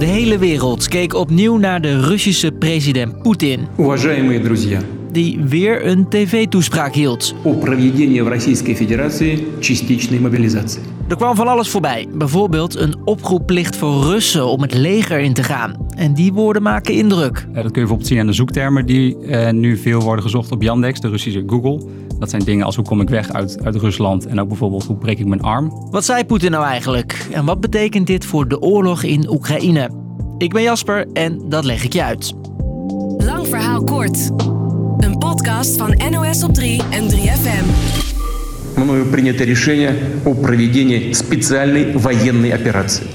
De hele wereld keek opnieuw naar de Russische president Poetin. Die weer een tv-toespraak hield. Er kwam van alles voorbij. Bijvoorbeeld een oproepplicht voor Russen om het leger in te gaan. En die woorden maken indruk. Eh, dat kun je bijvoorbeeld zien aan de zoektermen die eh, nu veel worden gezocht op Yandex, de Russische Google. Dat zijn dingen als hoe kom ik weg uit, uit Rusland en ook bijvoorbeeld hoe breek ik mijn arm. Wat zei Poetin nou eigenlijk? En wat betekent dit voor de oorlog in Oekraïne? Ik ben Jasper en dat leg ik je uit. Lang verhaal kort. Een podcast van NOS op 3 en 3FM. Мною принято решение о проведении специальной военной операции.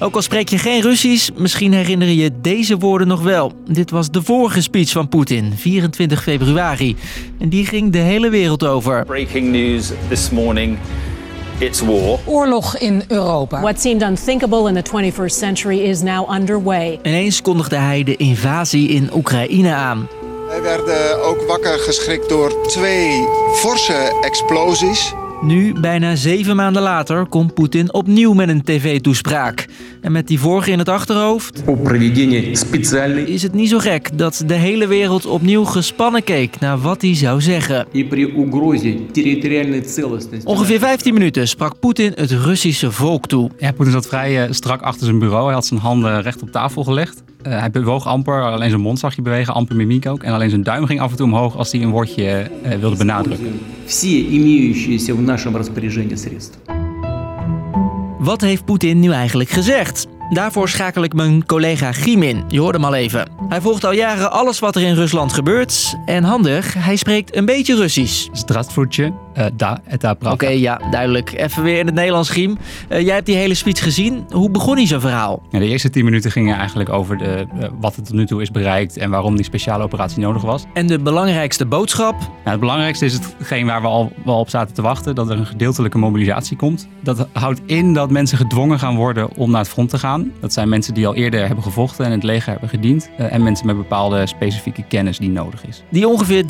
Ook al spreek je geen Russisch, misschien herinner je deze woorden nog wel. Dit was de vorige speech van Poetin, 24 februari. En die ging de hele wereld over. Breaking news this morning. It's war. Oorlog in Europa. What seemed unthinkable in the 21st century is now underway. Ineens kondigde hij de invasie in Oekraïne aan. Wij werden ook wakker geschrikt door twee forse explosies. Nu, bijna zeven maanden later, komt Poetin opnieuw met een tv-toespraak. En met die vorige in het achterhoofd... is het niet zo gek dat de hele wereld opnieuw gespannen keek naar wat hij zou zeggen. Ongeveer 15 minuten sprak Poetin het Russische volk toe. Ja, Poetin zat vrij uh, strak achter zijn bureau. Hij had zijn handen recht op tafel gelegd. Uh, hij bewoog amper, alleen zijn mond zag je bewegen, amper mimiek ook. En alleen zijn duim ging af en toe omhoog als hij een woordje uh, wilde benadrukken. Wat heeft Poetin nu eigenlijk gezegd? Daarvoor schakel ik mijn collega Giem in. Je hoort hem al even. Hij volgt al jaren alles wat er in Rusland gebeurt. En handig, hij spreekt een beetje Russisch. Здравствуйте, uh, da, Oké, okay, ja, duidelijk. Even weer in het Nederlands, Giem. Uh, jij hebt die hele speech gezien. Hoe begon hij zijn verhaal? Ja, de eerste tien minuten gingen eigenlijk over de, uh, wat er tot nu toe is bereikt... en waarom die speciale operatie nodig was. En de belangrijkste boodschap? Nou, het belangrijkste is hetgeen waar we al wel op zaten te wachten... dat er een gedeeltelijke mobilisatie komt. Dat houdt in dat mensen gedwongen gaan worden om naar het front te gaan. Dat zijn mensen die al eerder hebben gevochten en in het leger hebben gediend. en mensen met bepaalde specifieke kennis die nodig is. Die ongeveer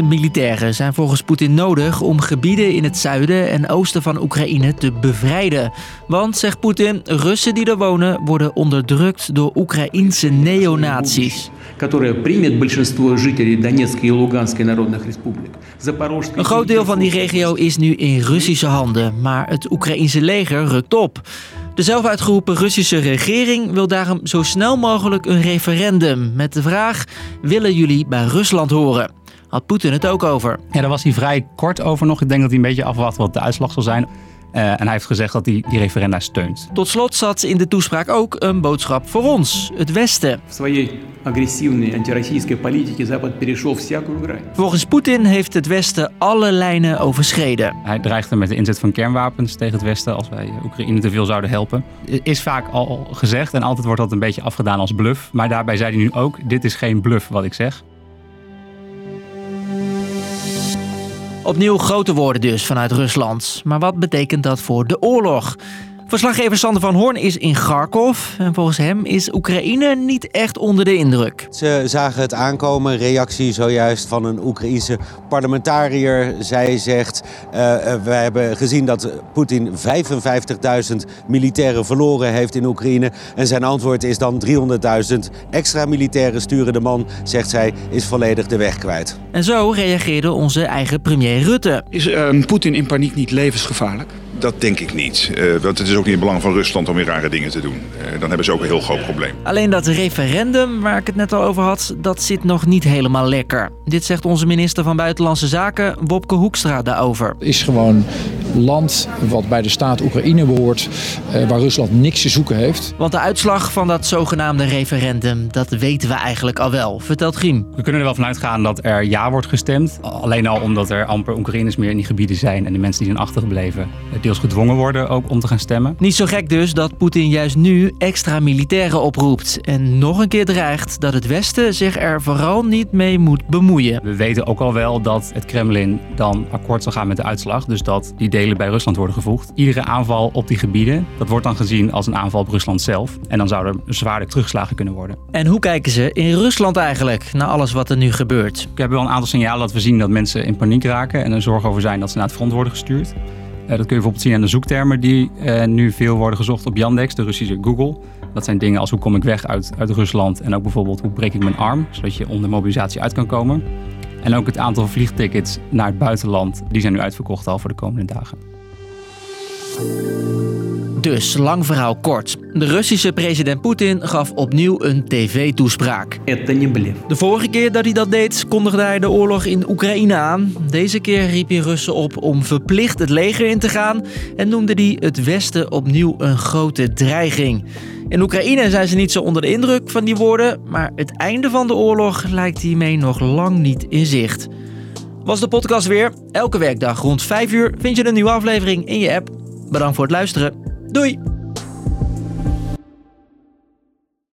300.000 militairen zijn volgens Poetin nodig om gebieden in het zuiden en oosten van Oekraïne te bevrijden. Want, zegt Poetin, Russen die er wonen worden onderdrukt door Oekraïense neonazies. Een groot deel van die regio is nu in Russische handen, maar het Oekraïense leger rukt op. De zelf uitgeroepen Russische regering wil daarom zo snel mogelijk een referendum met de vraag: willen jullie bij Rusland horen? Had Poetin het ook over? Ja, daar was hij vrij kort over nog. Ik denk dat hij een beetje afwacht wat de uitslag zal zijn. Uh, en hij heeft gezegd dat hij die referenda steunt. Tot slot zat in de toespraak ook een boodschap voor ons, het Westen. Volgens Poetin heeft het Westen alle lijnen overschreden. Hij dreigde met de inzet van kernwapens tegen het Westen als wij Oekraïne te veel zouden helpen. Is vaak al gezegd en altijd wordt dat een beetje afgedaan als bluff. Maar daarbij zei hij nu ook: dit is geen bluff wat ik zeg. Opnieuw grote woorden dus vanuit Rusland. Maar wat betekent dat voor de oorlog? Verslaggever Sander van Hoorn is in Kharkov. En volgens hem is Oekraïne niet echt onder de indruk. Ze zagen het aankomen. Reactie zojuist van een Oekraïense parlementariër. Zij zegt, uh, we hebben gezien dat Poetin 55.000 militairen verloren heeft in Oekraïne. En zijn antwoord is dan 300.000 extra militairen sturen. De man, zegt zij, is volledig de weg kwijt. En zo reageerde onze eigen premier Rutte. Is uh, Poetin in paniek niet levensgevaarlijk? Dat denk ik niet. Uh, want het is ook niet in belang van Rusland om weer rare dingen te doen. Uh, dan hebben ze ook een heel groot probleem. Alleen dat referendum, waar ik het net al over had, dat zit nog niet helemaal lekker. Dit zegt onze minister van Buitenlandse Zaken, Wopke Hoekstra, daarover. Het is gewoon land wat bij de staat Oekraïne behoort, uh, waar Rusland niks te zoeken heeft. Want de uitslag van dat zogenaamde referendum, dat weten we eigenlijk al wel. Vertelt Giem. We kunnen er wel vanuit gaan dat er ja wordt gestemd. Alleen al omdat er amper Oekraïners meer in die gebieden zijn en de mensen die zijn achtergebleven deels gedwongen worden ook om te gaan stemmen. Niet zo gek dus dat Poetin juist nu extra militairen oproept en nog een keer dreigt dat het Westen zich er vooral niet mee moet bemoeien. We weten ook al wel dat het Kremlin dan akkoord zal gaan met de uitslag, dus dat die delen bij Rusland worden gevoegd. Iedere aanval op die gebieden, dat wordt dan gezien als een aanval op Rusland zelf en dan zouden er zwaarder teruggeslagen kunnen worden. En hoe kijken ze in Rusland eigenlijk naar alles wat er nu gebeurt? Ik heb wel een aantal signalen dat we zien dat mensen in paniek raken en er zorgen over zijn dat ze naar het front worden gestuurd. dat kun je bijvoorbeeld zien aan de zoektermen die uh, nu veel worden gezocht op Yandex, de Russische Google. Dat zijn dingen als hoe kom ik weg uit, uit Rusland en ook bijvoorbeeld hoe breek ik mijn arm, zodat je onder mobilisatie uit kan komen. En ook het aantal vliegtickets naar het buitenland, die zijn nu uitverkocht al voor de komende dagen. Dus, lang verhaal kort. De Russische president Poetin gaf opnieuw een tv-toespraak. De vorige keer dat hij dat deed, kondigde hij de oorlog in Oekraïne aan. Deze keer riep hij Russen op om verplicht het leger in te gaan en noemde hij het Westen opnieuw een grote dreiging. In Oekraïne zijn ze niet zo onder de indruk van die woorden, maar het einde van de oorlog lijkt hiermee nog lang niet in zicht. Was de podcast weer? Elke werkdag rond 5 uur vind je een nieuwe aflevering in je app. Bedankt voor het luisteren. Doei!